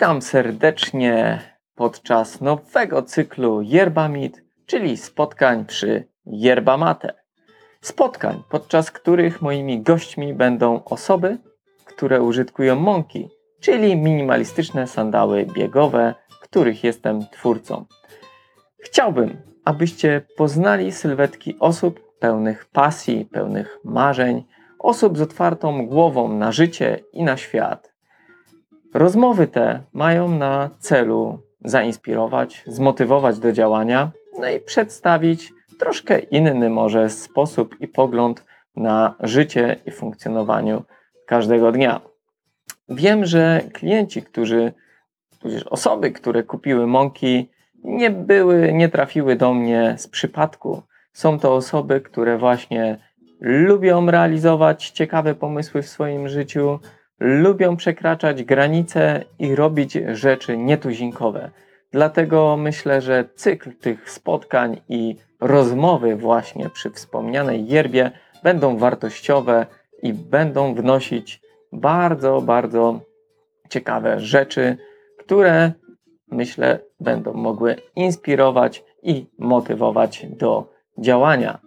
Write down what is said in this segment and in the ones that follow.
Witam serdecznie podczas nowego cyklu Yerbamit, czyli spotkań przy Yerba Mate. Spotkań, podczas których moimi gośćmi będą osoby, które użytkują mąki, czyli minimalistyczne sandały biegowe, których jestem twórcą. Chciałbym, abyście poznali sylwetki osób pełnych pasji, pełnych marzeń, osób z otwartą głową na życie i na świat. Rozmowy te mają na celu zainspirować, zmotywować do działania, no i przedstawić troszkę inny może sposób i pogląd na życie i funkcjonowaniu każdego dnia. Wiem, że klienci, którzy, tudzież osoby, które kupiły mąki, nie były, nie trafiły do mnie z przypadku. Są to osoby, które właśnie lubią realizować ciekawe pomysły w swoim życiu, lubią przekraczać granice i robić rzeczy nietuzinkowe. Dlatego myślę, że cykl tych spotkań i rozmowy właśnie przy wspomnianej yerbie będą wartościowe i będą wnosić bardzo, bardzo ciekawe rzeczy, które myślę będą mogły inspirować i motywować do działania.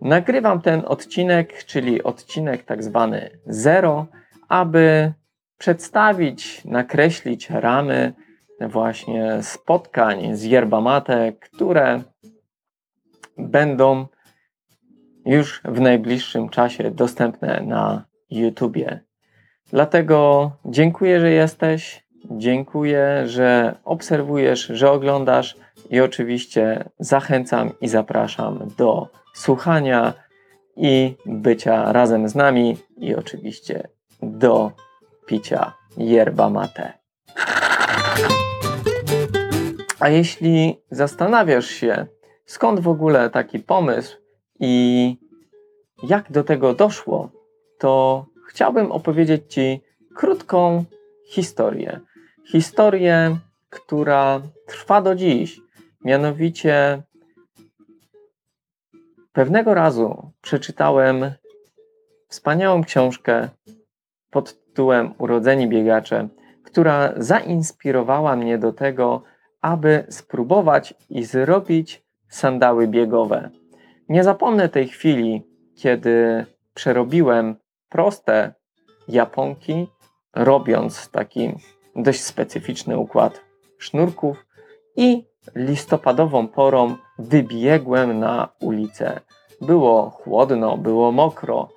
Nagrywam ten odcinek, czyli odcinek tak zwany zero, aby przedstawić, nakreślić ramy właśnie spotkań z yerba mate, które będą już w najbliższym czasie dostępne na YouTubie. Dlatego dziękuję, że jesteś, dziękuję, że obserwujesz, że oglądasz i oczywiście zachęcam i zapraszam do słuchania i bycia razem z nami i oczywiście do picia yerba mate. A jeśli zastanawiasz się, skąd w ogóle taki pomysł i jak do tego doszło, to chciałbym opowiedzieć Ci krótką historię. Historię, która trwa do dziś. Mianowicie, pewnego razu przeczytałem wspaniałą książkę pod tytułem Urodzeni biegacze, która zainspirowała mnie do tego, aby spróbować i zrobić sandały biegowe. Nie zapomnę tej chwili, kiedy przerobiłem proste japonki, robiąc taki dość specyficzny układ sznurków i listopadową porą wybiegłem na ulicę. Było chłodno, było mokro,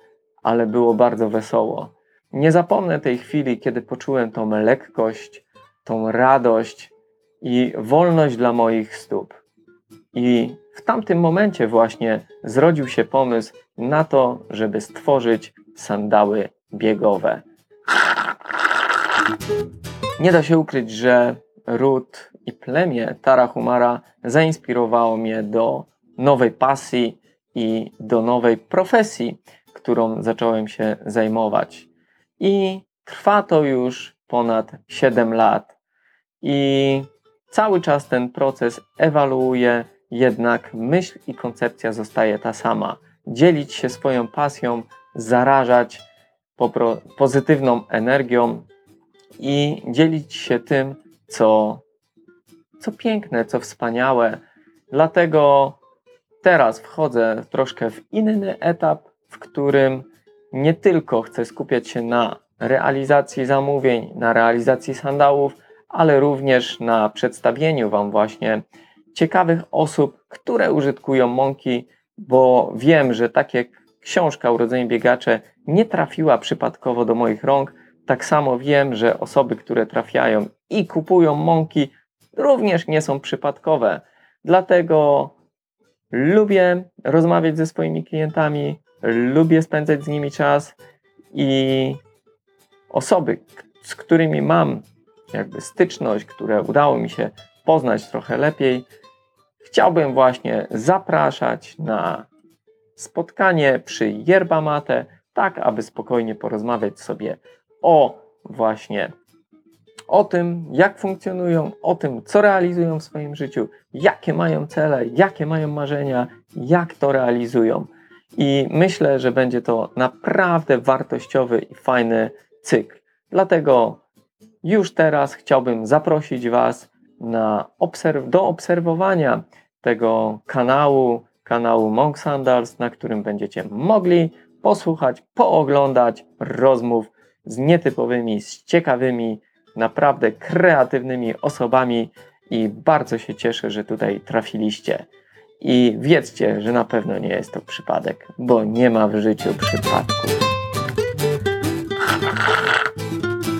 ale było bardzo wesoło. Nie zapomnę tej chwili, kiedy poczułem tą lekkość, tą radość i wolność dla moich stóp. I w tamtym momencie właśnie zrodził się pomysł na to, żeby stworzyć sandały biegowe. Nie da się ukryć, że ród i plemię Tarahumara zainspirowało mnie do nowej pasji i do nowej profesji, którą zacząłem się zajmować. I trwa to już ponad 7 lat. I cały czas ten proces ewaluuje, jednak myśl i koncepcja zostaje ta sama. Dzielić się swoją pasją, zarażać pozytywną energią i dzielić się tym, co, co piękne, co wspaniałe. Dlatego teraz wchodzę troszkę w inny etap, w którym nie tylko chcę skupiać się na realizacji zamówień, na realizacji sandałów, ale również na przedstawieniu Wam właśnie ciekawych osób, które użytkują mąki, bo wiem, że tak jak książka Urodzeni Biegacze nie trafiła przypadkowo do moich rąk, tak samo wiem, że osoby, które trafiają i kupują mąki, również nie są przypadkowe. Dlatego lubię rozmawiać ze swoimi klientami, lubię spędzać z nimi czas i osoby, z którymi mam jakby styczność, które udało mi się poznać trochę lepiej, chciałbym właśnie zapraszać na spotkanie przy yerba mate, tak aby spokojnie porozmawiać sobie o właśnie o tym, jak funkcjonują, o tym, co realizują w swoim życiu, jakie mają cele, jakie mają marzenia, jak to realizują. I myślę, że będzie to naprawdę wartościowy i fajny cykl. Dlatego już teraz chciałbym zaprosić Was na obserw do obserwowania tego kanału, kanału Monk Sandals, na którym będziecie mogli posłuchać, pooglądać rozmów z nietypowymi, z ciekawymi, naprawdę kreatywnymi osobami i bardzo się cieszę, że tutaj trafiliście. I wiedzcie, że na pewno nie jest to przypadek, bo nie ma w życiu przypadków.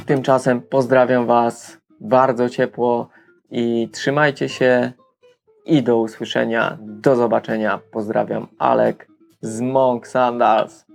Tymczasem pozdrawiam Was bardzo ciepło i trzymajcie się i do usłyszenia, do zobaczenia. Pozdrawiam Alek z Monk Sandals.